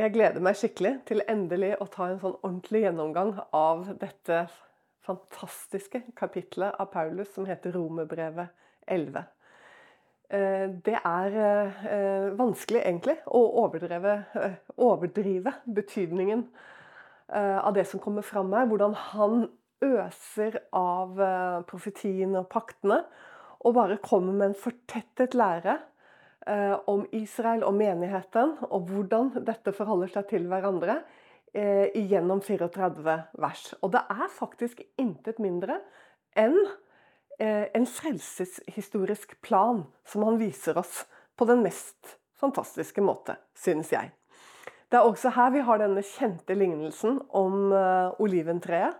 Jeg gleder meg skikkelig til endelig å ta en sånn ordentlig gjennomgang av dette fantastiske kapitlet av Paulus som heter Romerbrevet 11. Eh, det er eh, vanskelig, egentlig, å overdrive, eh, betydningen av det som kommer fram her. Hvordan han øser av profetiene og paktene, og bare kommer med en fortettet lære om Israel og menigheten, og hvordan dette forholder seg til hverandre eh, gjennom 34 vers. Og det er faktisk intet mindre enn eh, en frelseshistorisk plan som han viser oss på den mest fantastiske måte, synes jeg. Det er også her vi har denne kjente lignelsen om oliventreet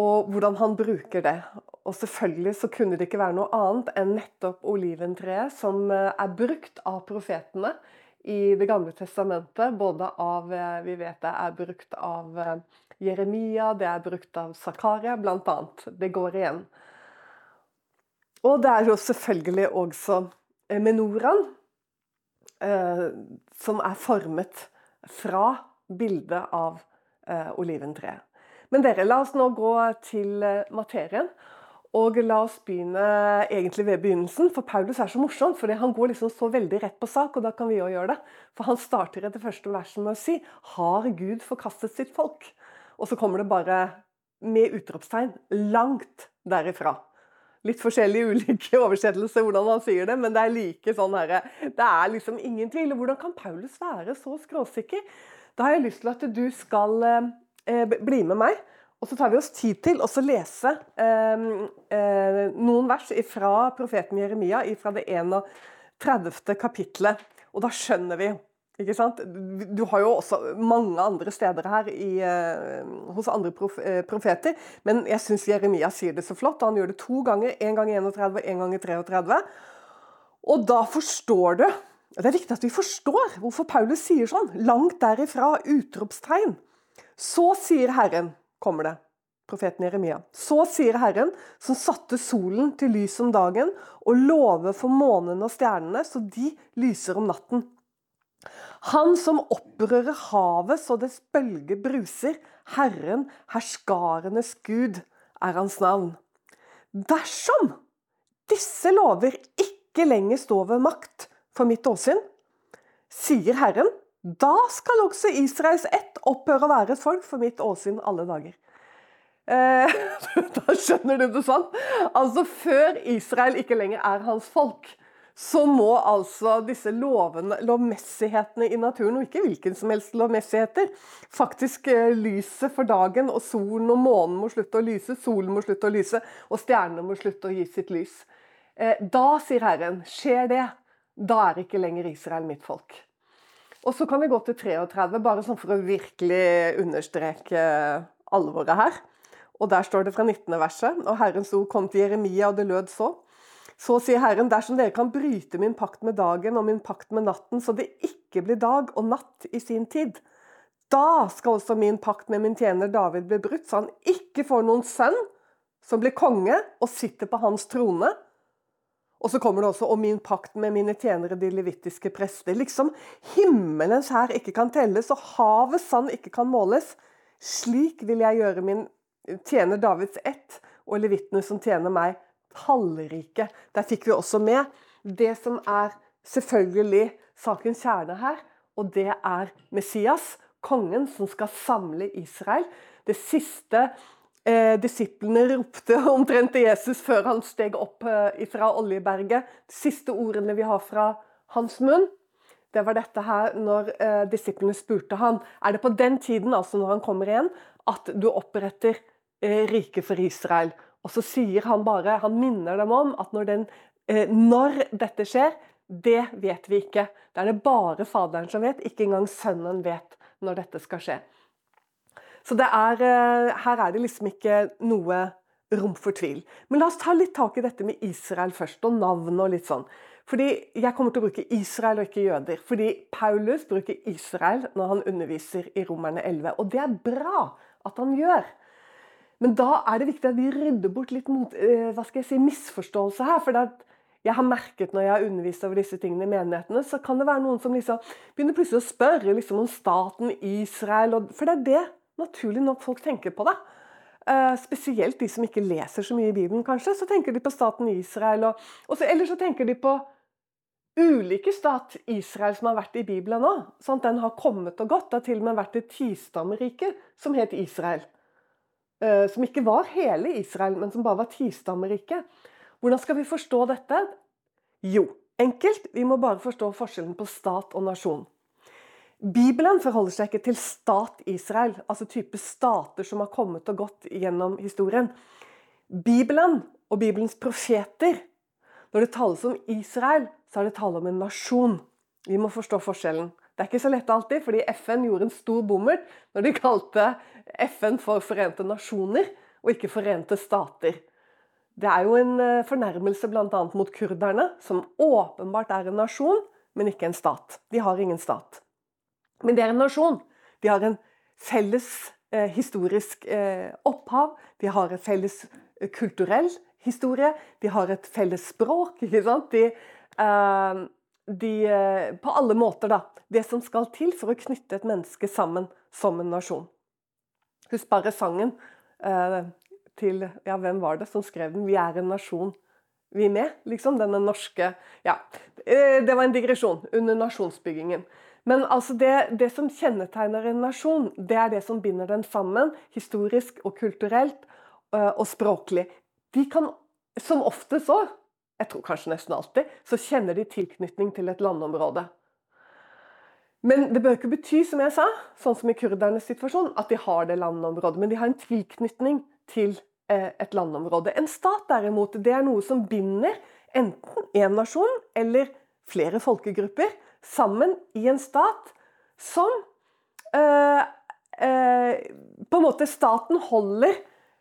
og hvordan han bruker det. Og selvfølgelig så kunne det ikke være noe annet enn nettopp oliventreet, som eh, er brukt av profetene i Det gamle testamentet. Både av eh, Vi vet det er brukt av eh, Jeremia, det er brukt av Zakaria, bl.a. Det går igjen. Og det er jo selvfølgelig også menoraen, som er formet fra bildet av oliventreet. Men dere, la oss nå gå til materien. Og la oss begynne egentlig ved begynnelsen, for Paulus er så morsom. for Han går liksom så veldig rett på sak, og da kan vi òg gjøre det. For han starter etter første versen med å si 'Har Gud forkastet sitt folk?' Og så kommer det bare med utropstegn langt derifra. Litt forskjellige ulike oversettelser hvordan han sier det, men det er like sånn herre Det er liksom ingen tvil. Hvordan kan Paulus være så skråsikker? Da har jeg lyst til at du skal eh, bli med meg. Og så tar vi oss tid til å lese eh, eh, noen vers fra profeten Jeremia, fra det 31. kapitlet. Og da skjønner vi ikke sant? Du har jo også mange andre steder her i, eh, hos andre prof, eh, profeter, men jeg syns Jeremia sier det så flott. Han gjør det to ganger. En gang i 31 og en gang i 33. Og da forstår du Det er viktig at vi forstår hvorfor Paulus sier sånn. Langt derifra utropstegn. Så sier Herren, kommer det, profeten Jeremia. Så sier Herren, som satte solen til lys om dagen, og lover for månen og stjernene, så de lyser om natten. Han som opprører havet så dets bølger bruser, Herren, herskarenes Gud, er hans navn. Dersom disse lover ikke lenger står ved makt for mitt åsyn, sier Herren, da skal også Israels ett opphøre å være et folk for mitt åsyn alle dager. Eh, da skjønner du det sånn? Altså, før Israel ikke lenger er hans folk, så må altså disse lovene, lovmessighetene i naturen, og ikke hvilken som helst lovmessigheter, faktisk eh, lyset for dagen, og solen og månen må slutte å lyse, solen må slutte å lyse, og stjernene må slutte å gi sitt lys. Eh, da, sier Herren, skjer det, da er ikke lenger Israel mitt folk. Og så kan vi gå til 33, bare sånn for å virkelig understreke alvoret her. Og der står det fra 19. verset. Og Herrens ord kom til Jeremia, og det lød så. Så sier Herren, dersom dere kan bryte min pakt med dagen og min pakt med natten, så det ikke blir dag og natt i sin tid, da skal også min pakt med min tjener David bli brutt, så han ikke får noen sønn som blir konge og sitter på hans trone. Og så kommer det også om min pakt med mine tjenere, de levittiske prester. Liksom himmelens hær ikke kan telles, og havets sand ikke kan måles. Slik vil jeg gjøre min tjener Davids ett, og levittene som tjener meg, tallrike. Der fikk vi også med det som er selvfølgelig sakens kjerne her, og det er Messias, kongen som skal samle Israel. Det siste eh, disiplene ropte omtrent til Jesus før han steg opp eh, fra Oljeberget. De siste ordene vi har fra hans munn, det var dette her når eh, disiplene spurte han, er det på den tiden, altså når han kommer igjen, at du oppretter eh, riket for Israel. Og så sier han bare, han minner dem om at når, den, eh, når dette skjer, det vet vi ikke. Det er det bare Faderen som vet, ikke engang Sønnen vet når dette skal skje. Så er, eh, her er det liksom ikke noe rom for tvil. Men la oss ta litt tak i dette med Israel først, og navn og litt sånn. Fordi Jeg kommer til å bruke Israel og ikke jøder. Fordi Paulus bruker Israel når han underviser i Romerne 11. Og det er bra at han gjør. Men da er det viktig at vi rydder bort litt mot, eh, hva skal jeg si, misforståelse her. For jeg har merket når jeg har undervist over disse tingene i menighetene, så kan det være noen som liksom begynner plutselig å spørre liksom om staten Israel. For det er det naturlig nok folk tenker på. det. Uh, spesielt de som ikke leser så mye i Bibelen, kanskje. Så tenker de på staten Israel. Og, og så, eller så tenker de på ulike stat Israel som har vært i Bibelen nå. Den har kommet og gått. Det har til og med vært et tistammerike som het Israel. Uh, som ikke var hele Israel, men som bare var tistammerike. Hvordan skal vi forstå dette? Jo, enkelt. Vi må bare forstå forskjellen på stat og nasjon. Bibelen forholder seg ikke til stat Israel, altså type stater som har kommet og gått gjennom historien. Bibelen og Bibelens profeter, når det tales om Israel, så er det tale om en nasjon. Vi må forstå forskjellen. Det er ikke så lett alltid, fordi FN gjorde en stor bommert når de kalte FN for Forente nasjoner, og ikke Forente stater. Det er jo en eh, fornærmelse bl.a. mot kurderne, som åpenbart er en nasjon, men ikke en stat. De har ingen stat. Men det er en nasjon. De har en felles eh, historisk eh, opphav. De har en felles eh, kulturell historie. De har et felles språk. ikke sant? De, eh, de eh, På alle måter, da. Det som skal til for å knytte et menneske sammen som en nasjon. Husk bare sangen til Ja, hvem var det som skrev den? 'Vi er en nasjon'. Vi med, liksom. Denne norske Ja. Eh, det var en digresjon under nasjonsbyggingen. Men altså det, det, som kjennetegner en nasjon, det er det som binder den sammen, historisk og kulturelt eh, og språklig. De kan som ofte så, jeg tror kanskje nesten alltid, så kjenner de tilknytning til et landområde. Men det bør ikke bety, som jeg sa, sånn som i kurdernes situasjon, at de har det landområdet. Men de har en tilknytning til eh, et landområde. En stat derimot, det er noe som binder enten en nasjon eller flere folkegrupper sammen i en stat som eh, eh, På en måte staten holder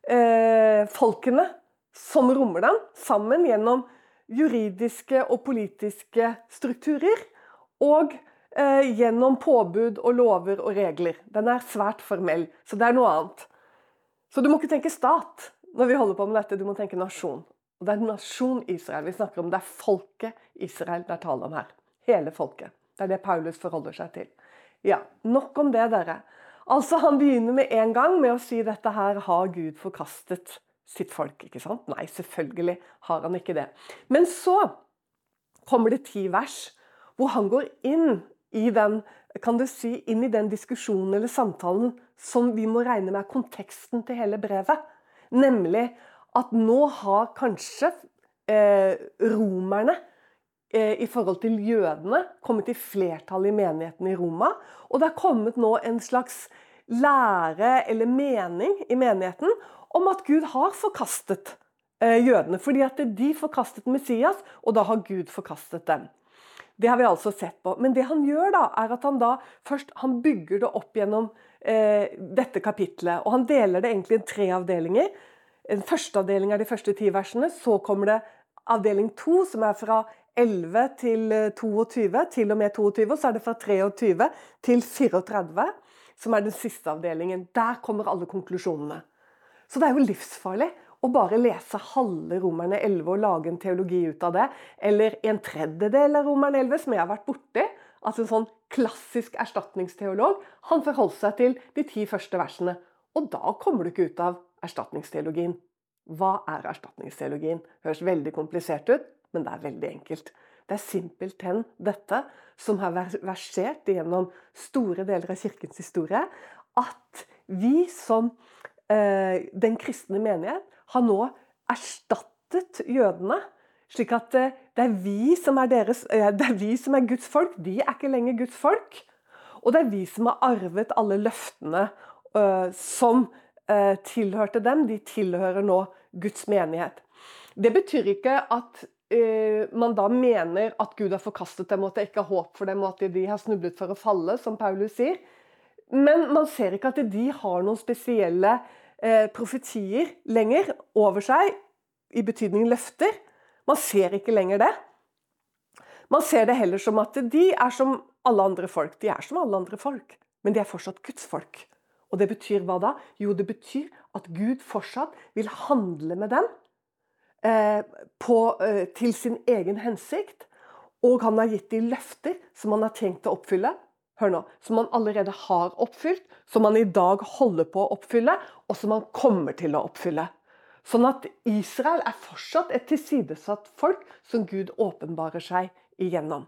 eh, folkene som rommer dem, sammen gjennom juridiske og politiske strukturer. Og gjennom påbud og lover og regler. Den er svært formell, så det er noe annet. Så du må ikke tenke stat når vi holder på med dette, du må tenke nasjon. Og det er nasjon Israel vi snakker om. Det er folket Israel det er tale om her. Hele folket. Det er det Paulus forholder seg til. Ja, Nok om det, dere. Altså, Han begynner med en gang med å si dette her har Gud forkastet sitt folk. ikke sant? Nei, selvfølgelig har han ikke det. Men så kommer det ti vers hvor han går inn i den kan du si, inn i den diskusjonen eller samtalen som vi må regne med er konteksten til hele brevet. Nemlig at nå har kanskje eh, romerne i forhold til jødene kommet i flertall i menigheten i Roma. Og det er kommet nå en slags lære eller mening i menigheten om at Gud har forkastet eh, jødene. Fordi at de forkastet Messias, og da har Gud forkastet dem. Det har vi altså sett på. Men det han gjør, da, er at han da først han bygger det opp gjennom eh, dette kapitlet. Og han deler det egentlig i tre avdelinger. En første avdeling er de første ti versene. Så kommer det avdeling to, som er fra 11 til 22, eh, til og med 22. Og så er det fra 23 til 34, som er den siste avdelingen. Der kommer alle konklusjonene. Så det er jo livsfarlig å bare lese halve Romerne 11 og lage en teologi ut av det, eller en tredjedel av Romerne 11, som jeg har vært borti, altså en sånn klassisk erstatningsteolog, han forholder seg til de ti første versene. Og da kommer du ikke ut av erstatningsteologien. Hva er erstatningsteologien? Høres veldig komplisert ut, men det er veldig enkelt. Det er simpelthen dette som har versert gjennom store deler av kirkens historie, at vi som eh, den kristne menighet har nå erstattet jødene. Slik at eh, det er er, deres, eh, det er vi som er Guds folk. De er ikke lenger Guds folk. Og det er vi som har arvet alle løftene uh, som uh, tilhørte dem. De tilhører nå Guds menighet. Det betyr ikke at man da mener at Gud har forkastet dem, og at det ikke er håp for dem, og at de har snublet for å falle, som Paulus sier. Men man ser ikke at de har noen spesielle eh, profetier lenger over seg, i betydning løfter. Man ser ikke lenger det. Man ser det heller som at de er som alle andre folk. De er som alle andre folk, men de er fortsatt Guds folk. Og det betyr hva da? Jo, det betyr at Gud fortsatt vil handle med dem. Eh, på, eh, til sin egen hensikt. Og han har gitt de løfter som han har tenkt å oppfylle. Hør nå, Som han allerede har oppfylt, som han i dag holder på å oppfylle, og som han kommer til å oppfylle. Sånn at Israel er fortsatt et tilsidesatt folk som Gud åpenbarer seg igjennom.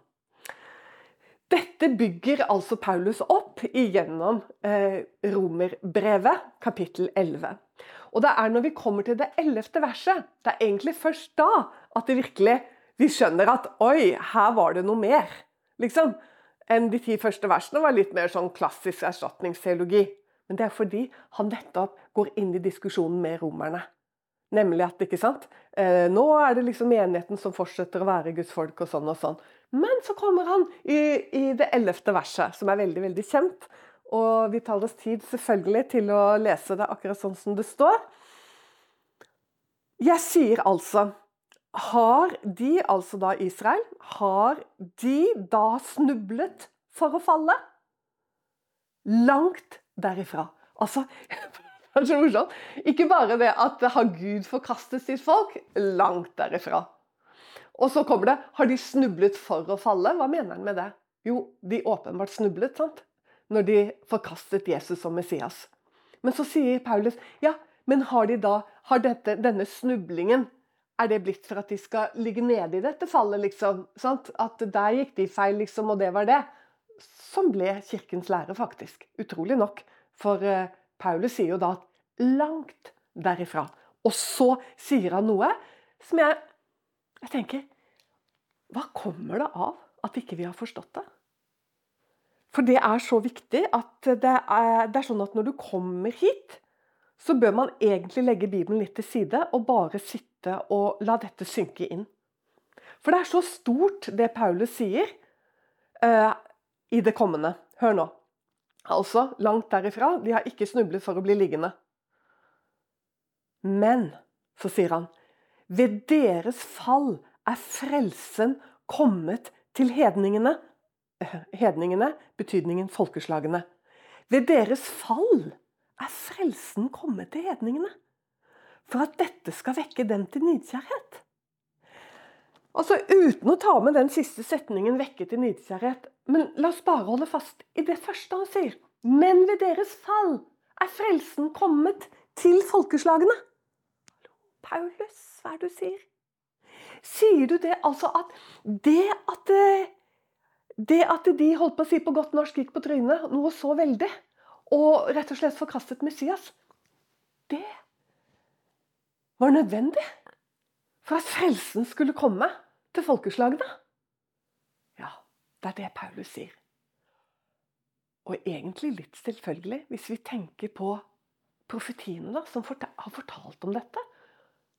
Dette bygger altså Paulus opp igjennom eh, Romerbrevet, kapittel 11. Og det er når vi kommer til det ellevte verset, det er egentlig først da at det virkelig, vi skjønner at oi, her var det noe mer. Liksom enn de ti første versene var litt mer sånn klassisk erstatningsteologi. Men det er fordi han nettopp går inn i diskusjonen med romerne. Nemlig at ikke sant? Eh, nå er det liksom menigheten som fortsetter å være Guds folk og sånn og sånn. Men så kommer han i, i det ellevte verset, som er veldig, veldig kjent. Og vi tar oss tid selvfølgelig til å lese det akkurat sånn som det står. Jeg sier altså har de, altså da Israel, har de da snublet for å falle? Langt derifra. Altså det er så morsomt. Ikke bare det at har Gud forkastet sitt folk? Langt derifra. Og så kommer det Har de snublet for å falle? Hva mener han med det? Jo, de åpenbart snublet, sant? Når de forkastet Jesus som Messias. Men så sier Paulus ja, men har de da Har dette, denne snublingen er det blitt for at de skal ligge nede i dette fallet, liksom? Sant? At der gikk de feil, liksom, og det var det. Som ble kirkens lære, faktisk. Utrolig nok. For uh, Paulus sier jo da at langt derifra. Og så sier han noe som jeg, jeg tenker Hva kommer det av at ikke vi har forstått det? For det er så viktig at det er, det er sånn at når du kommer hit, så bør man egentlig legge Bibelen litt til side og bare sitte og la dette synke inn. For det er så stort, det Paulus sier uh, i det kommende. Hør nå. Altså, langt derifra. De har ikke snublet for å bli liggende. Men, så sier han, ved deres fall er frelsen kommet til hedningene. Eh, hedningene, betydningen folkeslagene. Ved deres fall er frelsen kommet til hedningene. For at dette skal vekke dem til nidkjærhet. Altså Uten å ta med den siste setningen 'vekke til nidkjærhet', men la oss bare holde fast i det første han sier. Men ved deres fall er frelsen kommet til folkeslagene. Paulus, hva er det du sier? Sier du det altså at det at det at de holdt på å si på godt norsk gikk på trynet noe så veldig, og rett og slett forkastet Messias, det var nødvendig for at frelsen skulle komme til folkeslagene. Ja, det er det Paulus sier. Og egentlig litt selvfølgelig, hvis vi tenker på profetiene da, som har fortalt om dette.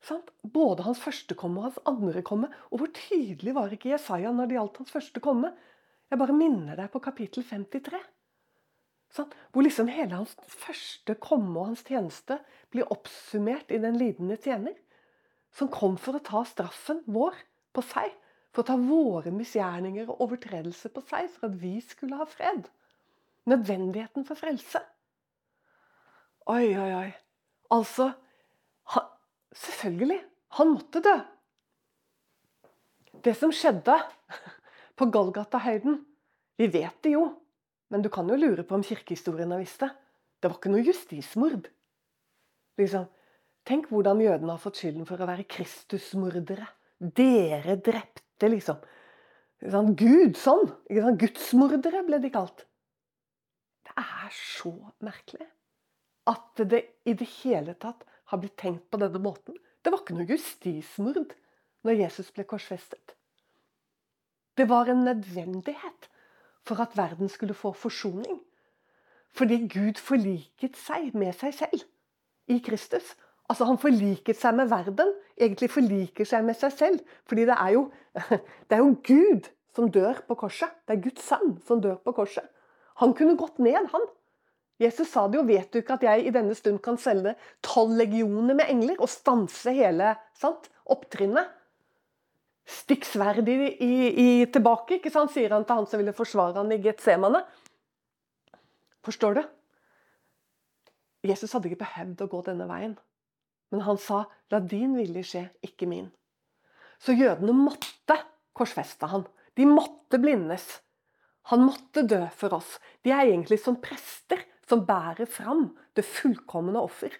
Sant? Både hans første komme og hans andre komme. Og hvor tydelig var ikke Jesaja når det gjaldt hans første komme? Jeg bare minner deg på kapittel 53. Hvor liksom hele hans første komme og hans tjeneste blir oppsummert i den lidende tjener. Som kom for å ta straffen vår på seg. For å ta våre misgjerninger og overtredelser på seg, for at vi skulle ha fred. Nødvendigheten for frelse. Oi, oi, oi. Altså han, Selvfølgelig. Han måtte dø. Det som skjedde på Golgata-høyden, vi vet det jo. Men du kan jo lure på om kirkehistorien har visst det. Det var ikke noe justismord. Liksom. Tenk hvordan jødene har fått skylden for å være Kristusmordere. Dere drepte, liksom. Sånn, Gud sånn. Sånn, Gudsmordere ble de kalt. Det er så merkelig at det i det hele tatt har blitt tenkt på denne måten. Det var ikke noe justismord når Jesus ble korsfestet. Det var en nødvendighet for at verden skulle få forsoning. Fordi Gud forliket seg med seg selv i Kristus. Altså Han forliket seg med verden, egentlig forliker seg med seg selv. Fordi det er jo, det er jo Gud som dør på korset. Det er Guds sønn som dør på korset. Han kunne gått ned, han. Jesus sa det jo, vet du ikke at jeg i denne stund kan selge tolv legioner med engler og stanse hele sant, opptrinnet? Stikk i, i, tilbake, ikke sant? sier han til han som ville forsvare han i Getsemane. Forstår du? Jesus hadde ikke behøvd å gå denne veien. Men han sa 'la din vilje skje, ikke min'. Så jødene måtte korsfeste han. De måtte blindes. Han måtte dø for oss. De er egentlig som prester som bærer fram det fullkomne offer.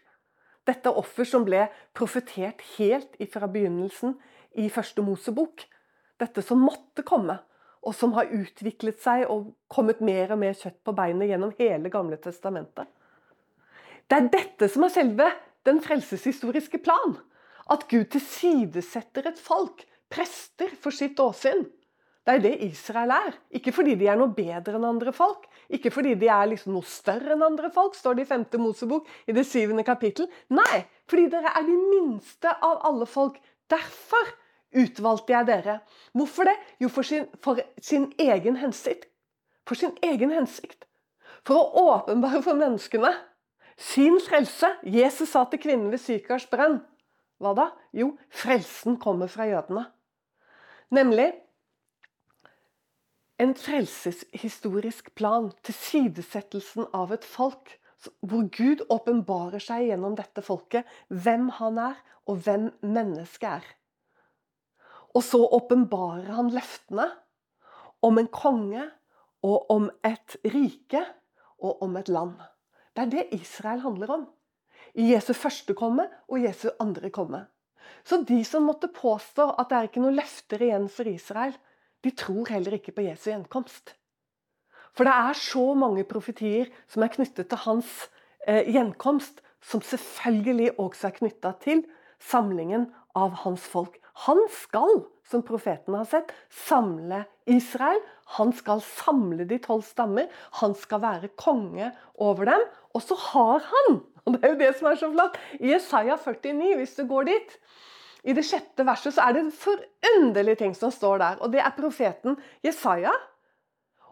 Dette offer som ble profetert helt fra begynnelsen i første Mosebok. Dette som måtte komme, og som har utviklet seg og kommet mer og mer kjøtt på beinet gjennom hele Gamle testamentet. Det er dette som er selve den frelseshistoriske plan. At Gud tilsidesetter et folk, prester, for sitt åsyn. Det er det Israel er. Ikke fordi de er noe bedre enn andre folk. Ikke fordi de er liksom noe større enn andre folk, står det i 5. Mosebok i det syvende kapittel. Nei, fordi dere er de minste av alle folk. Derfor utvalgte jeg dere. Hvorfor det? Jo, for sin, for sin egen hensikt. For sin egen hensikt. For å åpenbare for menneskene sin frelse. Jesus sa til kvinnen ved Sykars brønn Hva da? Jo, frelsen kommer fra jødene. Nemlig en frelseshistorisk plan. Tilsidesettelsen av et folk. Hvor Gud åpenbarer seg gjennom dette folket hvem han er, og hvem mennesket er. Og så åpenbarer han løftene om en konge og om et rike og om et land. Det er det Israel handler om. I Jesu første komme og Jesu andre komme. Så de som måtte påstå at det er ikke noen løfter igjen for Israel, de tror heller ikke på Jesu gjenkomst. For det er så mange profetier som er knyttet til hans eh, gjenkomst, som selvfølgelig også er knytta til samlingen av hans folk. Han skal, som profeten har sett, samle Israel. Han skal samle de tolv stammer. Han skal være konge over dem. Og så har han, og det er jo det som er så flott, i Isaiah 49, hvis du går dit i det sjette verset så er det en forunderlig ting som står der. Og det er profeten Jesaja.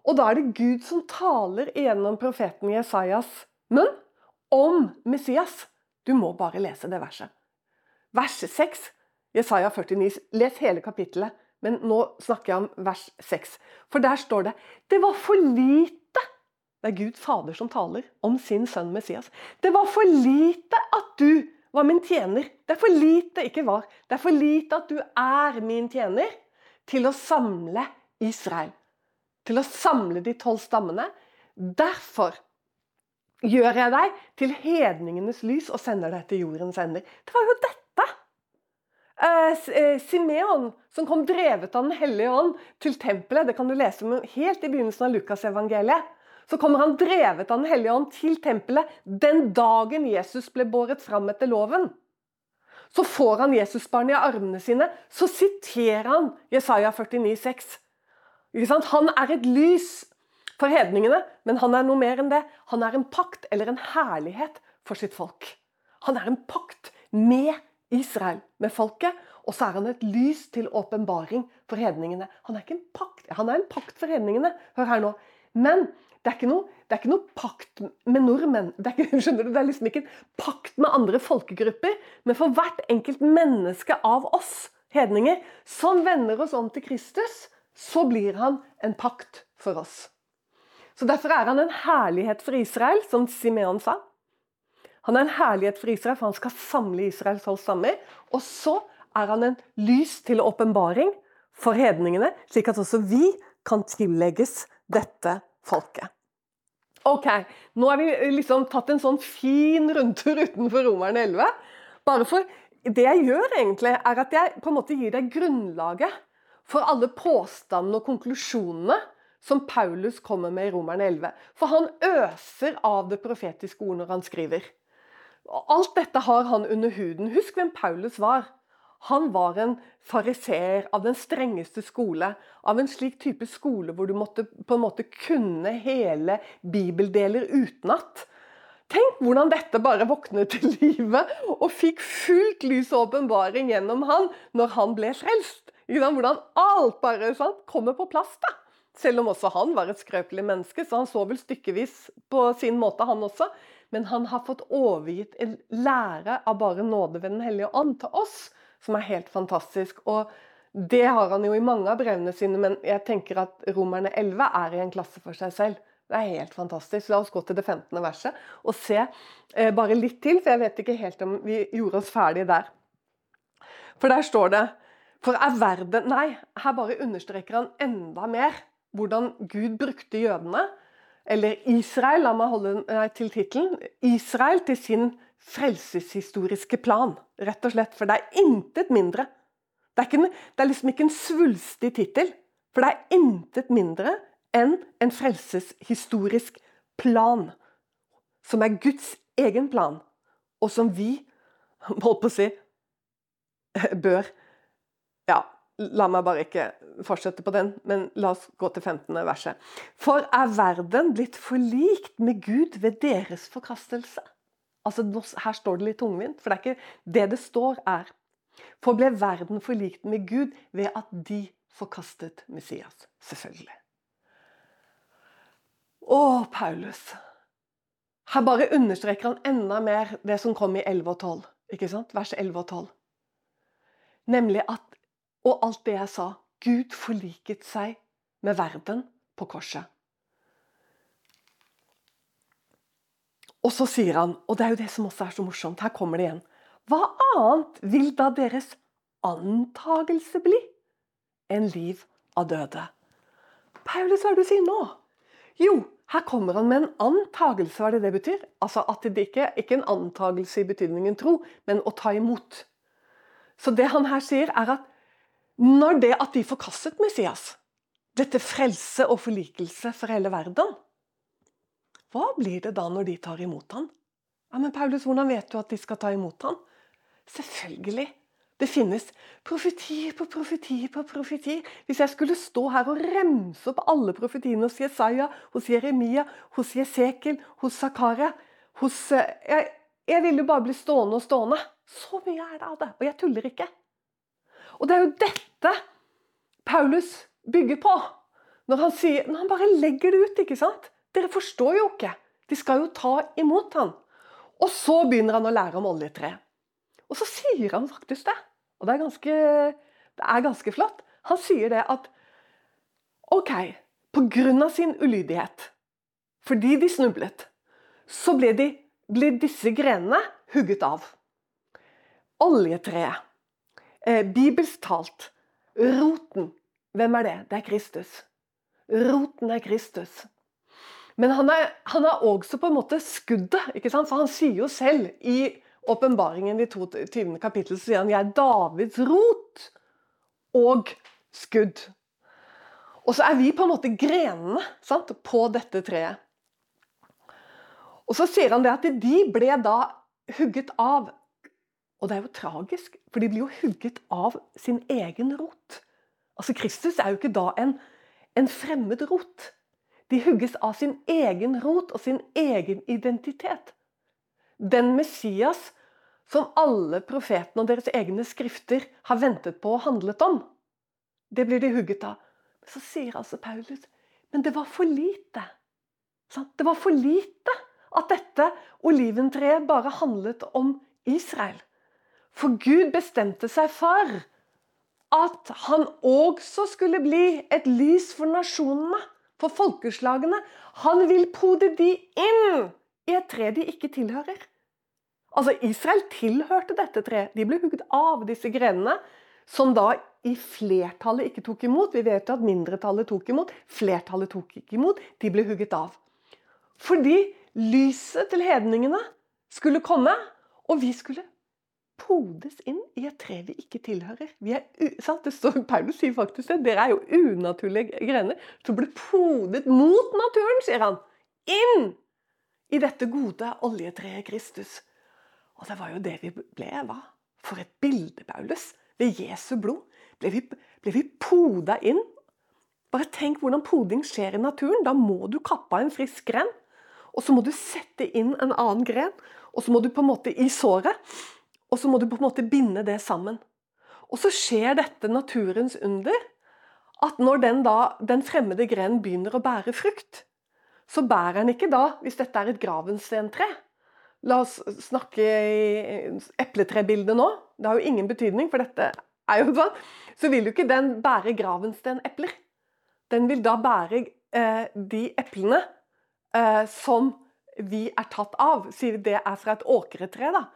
Og da er det Gud som taler gjennom profeten Jesajas munn om Messias. Du må bare lese det verset. Vers 6, Jesaja 49. Les hele kapittelet, men nå snakker jeg om vers 6. For der står det Det var for lite Det er Gud Fader som taler om sin sønn Messias. Det var for lite at du var min tjener. Det er for lite, ikke var. Det er for lite at du er min tjener til å samle Israel. Til å samle de tolv stammene. Derfor gjør jeg deg til hedningenes lys og sender deg til jordens ender. Det var jo dette! Eh, eh, Simeon, som kom drevet av Den hellige ånd til tempelet, det kan du lese om helt i begynnelsen av Lukasevangeliet så kommer han drevet av Den hellige ånd til tempelet den dagen Jesus ble båret fram etter loven. Så får han Jesusbarnet i armene sine, så siterer han Jesaja 49, 49,6. Han er et lys for hedningene, men han er noe mer enn det. Han er en pakt eller en herlighet for sitt folk. Han er en pakt med Israel, med folket, og så er han et lys til åpenbaring for hedningene. Han er ikke en pakt, han er en pakt for hedningene. Hør her nå. Men det er ikke noe, er ikke noe pakt med nordmenn. Det er, ikke, du, det er liksom ikke en pakt med andre folkegrupper. Men for hvert enkelt menneske av oss hedninger som vender oss om til Kristus, så blir han en pakt for oss. Så Derfor er han en herlighet for Israel, som Simeon sa. Han er en herlighet for Israel, for han skal samle Israels tolv stammer. Og så er han en lys til åpenbaring for hedningene, slik at også vi kan tillegges dette folket. Ok, nå har vi liksom tatt en sånn fin rundtur utenfor Romerne 11. Bare for Det jeg gjør, egentlig, er at jeg på en måte gir deg grunnlaget for alle påstandene og konklusjonene som Paulus kommer med i Romerne 11. For han øser av det profetiske ord når han skriver. Alt dette har han under huden. Husk hvem Paulus var. Han var en fariseer av den strengeste skole. Av en slik type skole hvor du måtte på en måte kunne hele bibeldeler utenat. Tenk hvordan dette bare våknet til live og fikk fullt lys og åpenbaring gjennom han når han ble frelst. Hvordan alt bare sånn, kommer på plass. da. Selv om også han var et skrøpelig menneske, så han så vel stykkevis på sin måte, han også. Men han har fått overgitt en lære av bare nåde ved Den hellige ånd til oss som er helt fantastisk. Og det har han jo i mange av brevene sine, men jeg tenker at Romerne 11 er i en klasse for seg selv. Det er helt fantastisk. La oss gå til det 15. verset og se eh, bare litt til, for jeg vet ikke helt om vi gjorde oss ferdig der. For der står det For er verden Nei, her bare understreker han enda mer hvordan Gud brukte jødene, eller Israel, la meg holde meg til tittelen, Israel til sin frelseshistoriske plan, rett og slett. For det er intet mindre. Det er, ikke, det er liksom ikke en svulstig tittel. For det er intet mindre enn en frelseshistorisk plan. Som er Guds egen plan, og som vi, holdt på å si, bør la meg bare ikke fortsette på den, men la oss gå til 15. verset. For er verden blitt forlikt med Gud ved deres forkastelse? Altså, Her står det litt tungvint, for det er ikke det det står, er For ble verden forlikt med Gud ved at de forkastet Messias? Selvfølgelig. Å, Paulus. Her bare understreker han enda mer det som kom i 11 og 12. Ikke sant? Vers 11 og 12. Nemlig at Og alt det jeg sa. Gud forliket seg med verden på korset. Og så sier han, og det er jo det som også er så morsomt, her kommer det igjen Hva annet vil da deres antagelse bli enn liv av døde? Paulus, hva er det du sier nå? Jo, her kommer han med en antagelse, hva er det det betyr? Altså at det ikke, ikke en antagelse i betydningen tro, men å ta imot. Så det han her sier, er at når det at de forkastet Messias, dette frelse og forlikelse for hele verden, hva blir det da når de tar imot han? Ja, men Paulus, hvordan vet du at de skal ta imot han? Selvfølgelig. Det finnes profetier på profetier på profetier. Hvis jeg skulle stå her og remse opp alle profetiene hos Jesaja, hos Jeremia, hos Jesekel, hos Zakaria hos, eh, jeg, jeg ville jo bare bli stående og stående. Så mye er det av det. Og jeg tuller ikke. Og det er jo dette Paulus bygger på. Når han, sier, når han bare legger det ut. ikke sant? Dere forstår jo ikke. De skal jo ta imot han. Og så begynner han å lære om oljetre. Og så sier han faktisk det. Og det er ganske, det er ganske flott. Han sier det at OK, pga. sin ulydighet, fordi de snublet, så ble, de, ble disse grenene hugget av oljetreet. Eh, bibelsk. Roten. Hvem er det? Det er Kristus. Roten er Kristus. Men han er, han er også på en måte skuddet. ikke sant? For han sier jo selv i åpenbaringen i 22. kapittel sier han 'Jeg er Davids rot og skudd'. Og så er vi på en måte grenene sant, på dette treet. Og så sier han det at de ble da hugget av og det er jo tragisk, for de blir jo hugget av sin egen rot. Altså Kristus er jo ikke da en, en fremmed rot. De hugges av sin egen rot og sin egen identitet. Den Messias som alle profetene og deres egne skrifter har ventet på og handlet om. Det blir de hugget av. Så sier altså Paulus men det var for lite. Det var for lite at dette oliventreet bare handlet om Israel. For Gud bestemte seg for at han også skulle bli et lys for nasjonene, for folkeslagene. Han vil pode de inn i et tre de ikke tilhører. Altså, Israel tilhørte dette treet. De ble hugget av disse grenene, som da i flertallet ikke tok imot. Vi vet at mindretallet tok imot. Flertallet tok ikke imot. De ble hugget av. Fordi lyset til hedningene skulle komme, og vi skulle podes inn i et tre vi ikke tilhører. Vi er, sant? Det står, Paulus sier faktisk det. Dere er jo unaturlige grener som ble podet mot naturen, sier han. Inn i dette gode oljetreet Kristus. Og det var jo det vi ble, hva? For et bilde, Paulus. Ved Jesu blod ble vi, ble vi poda inn. Bare tenk hvordan poding skjer i naturen. Da må du kappe av en frisk gren. Og så må du sette inn en annen gren. Og så må du på en måte i såret og så må du på en måte binde det sammen. Og så skjer dette naturens under. At når den, da, den fremmede grenen begynner å bære frukt, så bærer den ikke da, hvis dette er et gravenstentre La oss snakke i epletrebildet nå. Det har jo ingen betydning, for dette er jo sånn. Så vil jo ikke den bære gravenstenepler. Den vil da bære eh, de eplene eh, som vi er tatt av, vi det er fra et åkretre, da.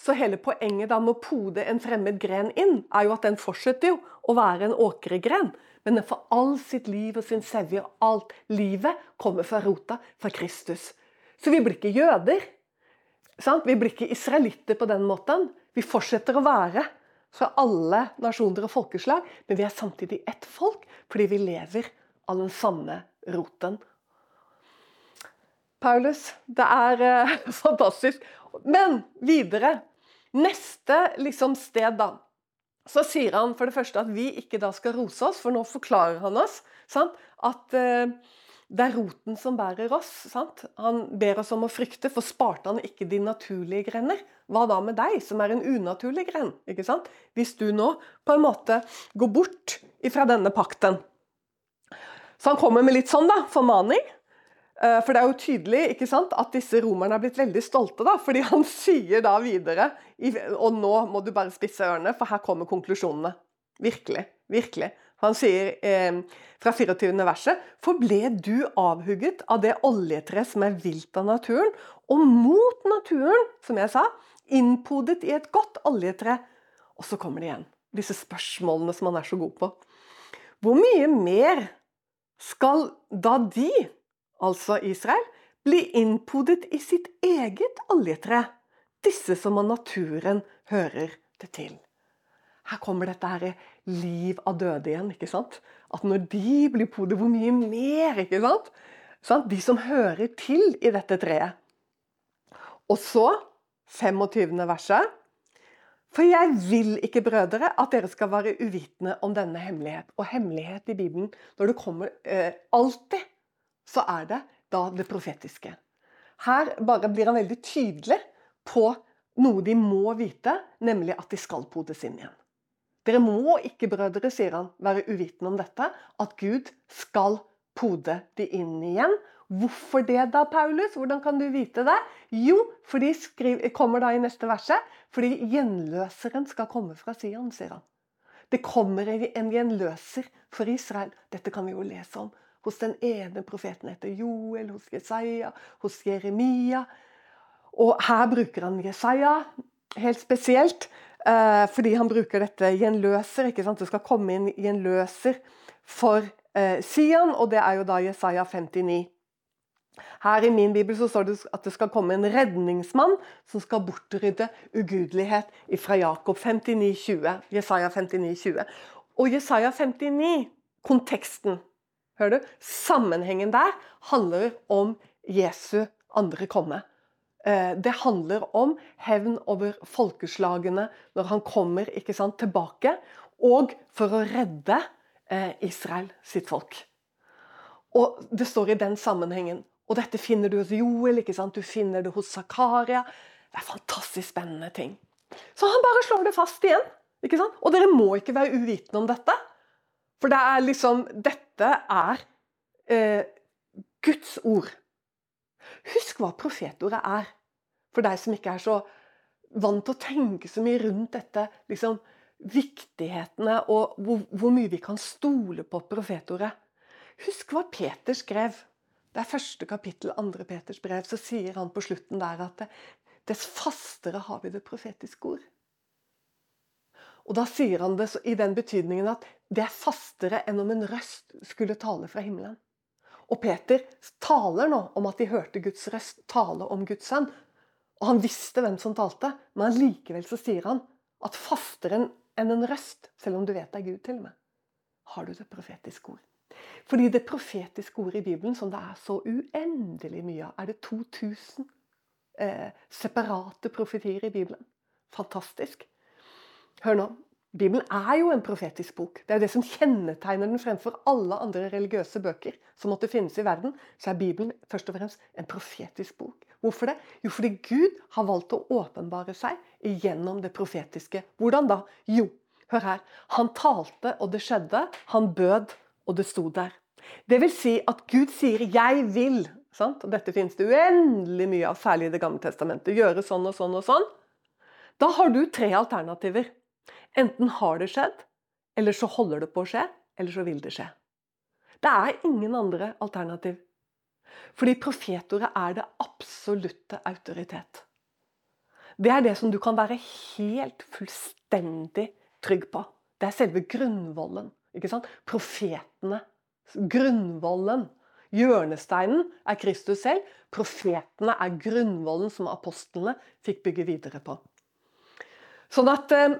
Så hele poenget da med å pode en fremmed gren inn, er jo at den fortsetter jo å være en åkregren. Men den får all sitt liv og sin sevje og alt livet kommer fra rota, fra Kristus. Så vi blir ikke jøder. Sant? Vi blir ikke israelitter på den måten. Vi fortsetter å være fra alle nasjoner og folkeslag, men vi er samtidig ett folk fordi vi lever av den samme roten. Paulus, det er eh, fantastisk. Men videre. Neste liksom, sted, da. Så sier han for det første at vi ikke da skal rose oss, for nå forklarer han oss sant? at eh, det er roten som bærer oss. Sant? Han ber oss om å frykte, for sparte han ikke de naturlige grener? Hva da med deg, som er en unaturlig gren? Ikke sant? Hvis du nå på en måte går bort ifra denne pakten. Så han kommer med litt sånn, da, formaning. Eh, for det er jo tydelig ikke sant, at disse romerne er blitt veldig stolte, da, fordi han sier da videre Og nå må du bare spisse ørene, for her kommer konklusjonene. Virkelig. Virkelig. Han sier eh, fra 24. verset For ble du avhugget av det oljetre som er vilt av naturen, og mot naturen, som jeg sa, innpodet i et godt oljetre? Og så kommer det igjen, disse spørsmålene som han er så god på. Hvor mye mer skal da de altså Israel, bli innpodet i sitt eget oljetre, disse som av naturen hører det til. Her kommer dette her liv av døde igjen. ikke sant? At når de blir podet, hvor mye mer? ikke sant? De som hører til i dette treet. Og så, 25. verset For jeg vil ikke, brødre, at dere skal være uvitende om denne hemmelighet. Og hemmelighet i Bibelen, når det kommer eh, alltid så er det da det profetiske. Her bare blir han veldig tydelig på noe de må vite, nemlig at de skal podes inn igjen. Dere må ikke, brødre, sier han, være uvitende om dette, at Gud skal pode de inn igjen. Hvorfor det da, Paulus? Hvordan kan du vite det? Jo, for de kommer da i neste verset. Fordi gjenløseren skal komme fra Sion, sier han. Det kommer en gjenløser for Israel. Dette kan vi jo lese om hos den ene profeten etter Joel, hos Jesaja, hos Jeremia. Og her bruker han Jesaja helt spesielt, eh, fordi han bruker dette gjenløser. ikke sant? Det skal komme inn gjenløser for eh, Sian, og det er jo da Jesaja 59. Her i min bibel så står det at det skal komme en redningsmann som skal bortrydde ugudelighet fra Jakob 59, 20. Jesaja 59, 20. Og Jesaja 59, konteksten Hører du? Sammenhengen der handler om Jesu andre komme. Eh, det handler om hevn over folkeslagene når han kommer sant, tilbake, og for å redde eh, Israel sitt folk. Og Det står i den sammenhengen. Og dette finner du hos Joel, ikke sant? du finner det hos Zakaria. Det er fantastisk spennende ting. Så han bare slår det fast igjen. ikke sant? Og dere må ikke være uvitende om dette. For det er liksom Dette er eh, Guds ord. Husk hva profetordet er. For deg som ikke er så vant til å tenke så mye rundt dette. liksom Viktighetene og hvor, hvor mye vi kan stole på profetordet. Husk hva Peter skrev. Det er første kapittel, andre Peters brev. Så sier han på slutten der at dess fastere har vi det profetiske ord. Og da sier han det i den betydningen at det er fastere enn om en røst skulle tale fra himmelen. Og Peter taler nå om at de hørte Guds røst tale om Guds sønn. Og han visste hvem som talte, men likevel så sier han at fastere enn en røst, selv om du vet det er Gud til og med, har du det profetiske ord. Fordi det profetiske ordet i Bibelen, som det er så uendelig mye av, er det 2000 eh, separate profetier i Bibelen. Fantastisk. Hør nå. Bibelen er jo en profetisk bok. Det er det som kjennetegner den fremfor alle andre religiøse bøker som måtte finnes i verden. Så er Bibelen først og fremst en profetisk bok. Hvorfor det? Jo, fordi Gud har valgt å åpenbare seg gjennom det profetiske. Hvordan da? Jo, hør her. Han talte, og det skjedde. Han bød, og det sto der. Det vil si at Gud sier 'jeg vil'. Sant? Og dette finnes det uendelig mye av, særlig i Det gamle testamentet. Gjøre sånn og sånn og sånn. Da har du tre alternativer. Enten har det skjedd, eller så holder det på å skje, eller så vil det skje. Det er ingen andre alternativ. Fordi profetordet er det absolutte autoritet. Det er det som du kan være helt fullstendig trygg på. Det er selve grunnvollen. ikke sant? Profetene. Grunnvollen. Hjørnesteinen er Kristus selv. Profetene er grunnvollen som apostlene fikk bygge videre på. Sånn at eh,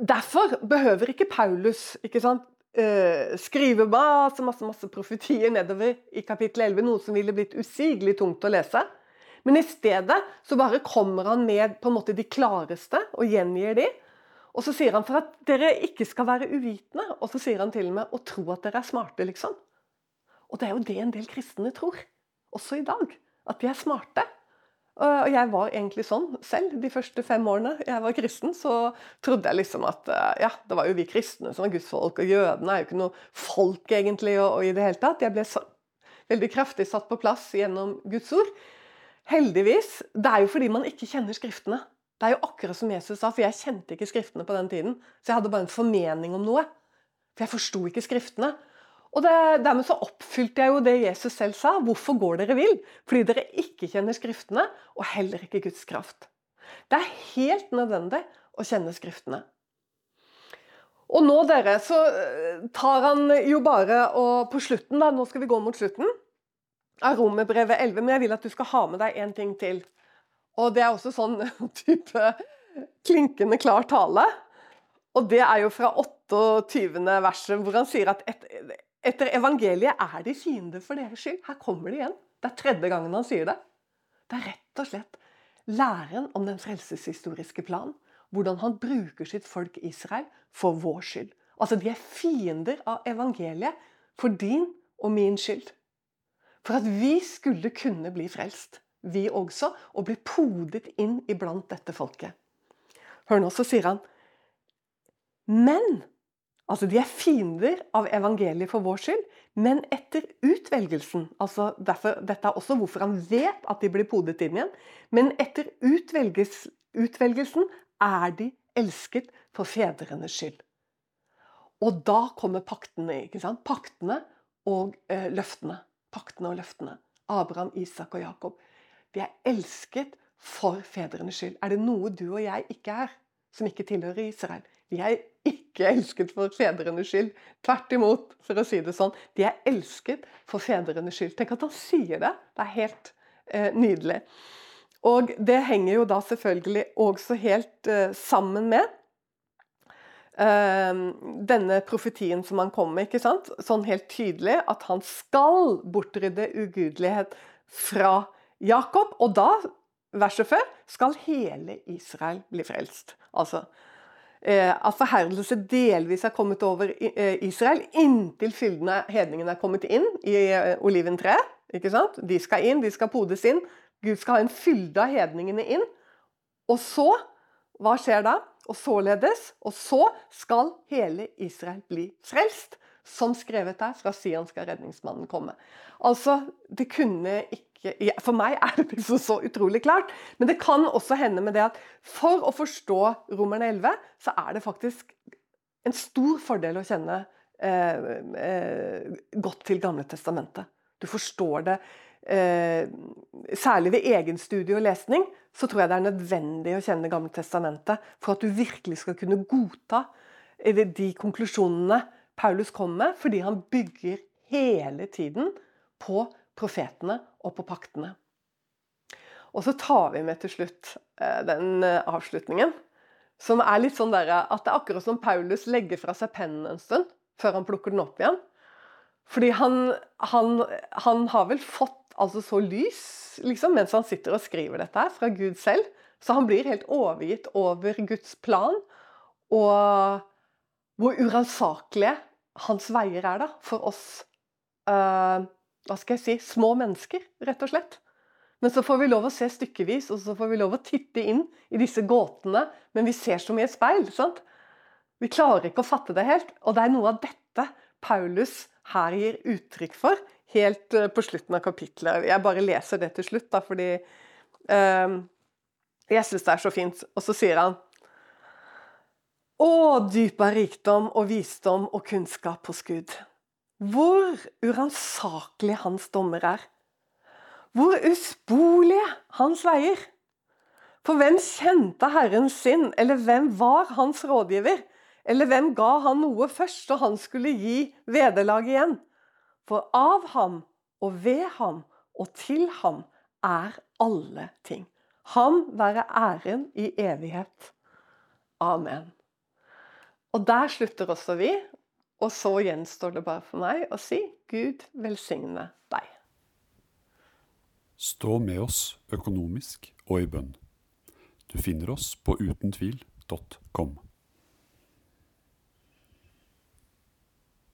Derfor behøver ikke Paulus ikke sant, eh, skrive masse, masse, masse profetier nedover i kapittel 11, noe som ville blitt usigelig tungt å lese. Men i stedet så bare kommer han med på en måte de klareste og gjengir de. Og så sier han for at dere ikke skal være uvitende, og så sier han til og med å tro at dere er smarte, liksom. Og det er jo det en del kristne tror, også i dag. At de er smarte. Og jeg var egentlig sånn selv de første fem årene jeg var kristen. Så trodde jeg liksom at eh, ja, det var jo vi kristne som var Guds folk, og jødene er jo ikke noe folk egentlig. Og, og i det hele tatt. Jeg ble så, veldig kraftig satt på plass gjennom Guds ord. Heldigvis. Det er jo fordi man ikke kjenner Skriftene. Det er jo akkurat som Jesus sa, for jeg kjente ikke Skriftene på den tiden. Så jeg hadde bare en formening om noe. For jeg forsto ikke Skriftene. Og det, Dermed så oppfylte jeg jo det Jesus selv sa. Hvorfor går dere vill? Fordi dere ikke kjenner Skriftene, og heller ikke Guds kraft. Det er helt nødvendig å kjenne Skriftene. Og nå, dere, så eh, tar han jo bare og på slutten, da, nå skal vi gå mot slutten, av Romerbrevet 11, men jeg vil at du skal ha med deg en ting til. Og det er også sånn type klinkende klar tale. Og det er jo fra 28. verset, hvor han sier at et, etter evangeliet er de fiender for deres skyld. Her kommer det igjen. Det er tredje gangen han sier det. Det er rett og slett læren om den frelseshistoriske plan. Hvordan han bruker sitt folk Israel for vår skyld. Altså, De er fiender av evangeliet for din og min skyld. For at vi skulle kunne bli frelst, vi også, og bli podet inn iblant dette folket. Hør nå, så sier han Men Altså, De er fiender av evangeliet for vår skyld, men etter utvelgelsen altså derfor, Dette er også hvorfor han vet at de blir podet inn igjen. Men etter utvelges, utvelgelsen er de elsket for fedrenes skyld. Og da kommer paktene. ikke sant? Paktene og eh, løftene. Paktene og løftene. Abraham, Isak og Jakob. De er elsket for fedrenes skyld. Er det noe du og jeg ikke er, som ikke tilhører Israel? Vi er ikke elsket for fedrenes skyld. Tvert imot, for å si det sånn. De er elsket for fedrenes skyld. Tenk at han sier det. Det er helt eh, nydelig. Og det henger jo da selvfølgelig også helt eh, sammen med eh, denne profetien som han kom med. ikke sant? Sånn helt tydelig at han skal bortrydde ugudelighet fra Jakob. Og da, verset før, skal hele Israel bli frelst. Altså, at forherdelse delvis er kommet over eh, Israel, inntil fyldene hedningene er kommet inn i eh, oliventreet. De skal inn, de skal podes inn. Gud skal ha en fylde av hedningene inn. Og så Hva skjer da? Og således, og så skal hele Israel bli frelst. Som skrevet der, fra Sion skal redningsmannen komme. Altså, det kunne ikke for meg er det liksom så utrolig klart. Men det kan også hende med det at for å forstå Romerne 11, så er det faktisk en stor fordel å kjenne eh, eh, godt til Gamle testamentet. Du forstår det eh, Særlig ved egenstudie og lesning så tror jeg det er nødvendig å kjenne Gamle testamentet for at du virkelig skal kunne godta eh, de konklusjonene Paulus kommer med, fordi han bygger hele tiden på profetene og på paktene. Og så tar vi med til slutt eh, den eh, avslutningen, som er litt sånn der, at det er akkurat som Paulus legger fra seg pennen en stund før han plukker den opp igjen. Fordi han, han, han har vel fått altså så lys liksom, mens han sitter og skriver dette her, fra Gud selv. Så han blir helt overgitt over Guds plan, og hvor uransakelige hans veier er da, for oss uh, hva skal jeg si, små mennesker, rett og slett. Men så får vi lov å se stykkevis, og så får vi lov å titte inn i disse gåtene. Men vi ser så i speil. sant? Vi klarer ikke å fatte det helt. Og det er noe av dette Paulus her gir uttrykk for, helt eh, på slutten av kapitlet. Jeg bare leser det til slutt, da, fordi um, jeg syns det er så fint. Og så sier han Å, dyp av rikdom og visdom og kunnskap hos Gud. hvor uransakelig hans dommer er. Hvor uspolige hans veier. For hvem kjente Herren sin, eller hvem var hans rådgiver? Eller hvem ga han noe først, og han skulle gi vederlag igjen? For av ham og ved ham og til ham er alle ting. Ham være æren i evighet. Amen. Og der slutter også vi. Og så gjenstår det bare for meg å si Gud velsigne deg. Stå med oss økonomisk og i bønn. Du finner oss på utentvil.com.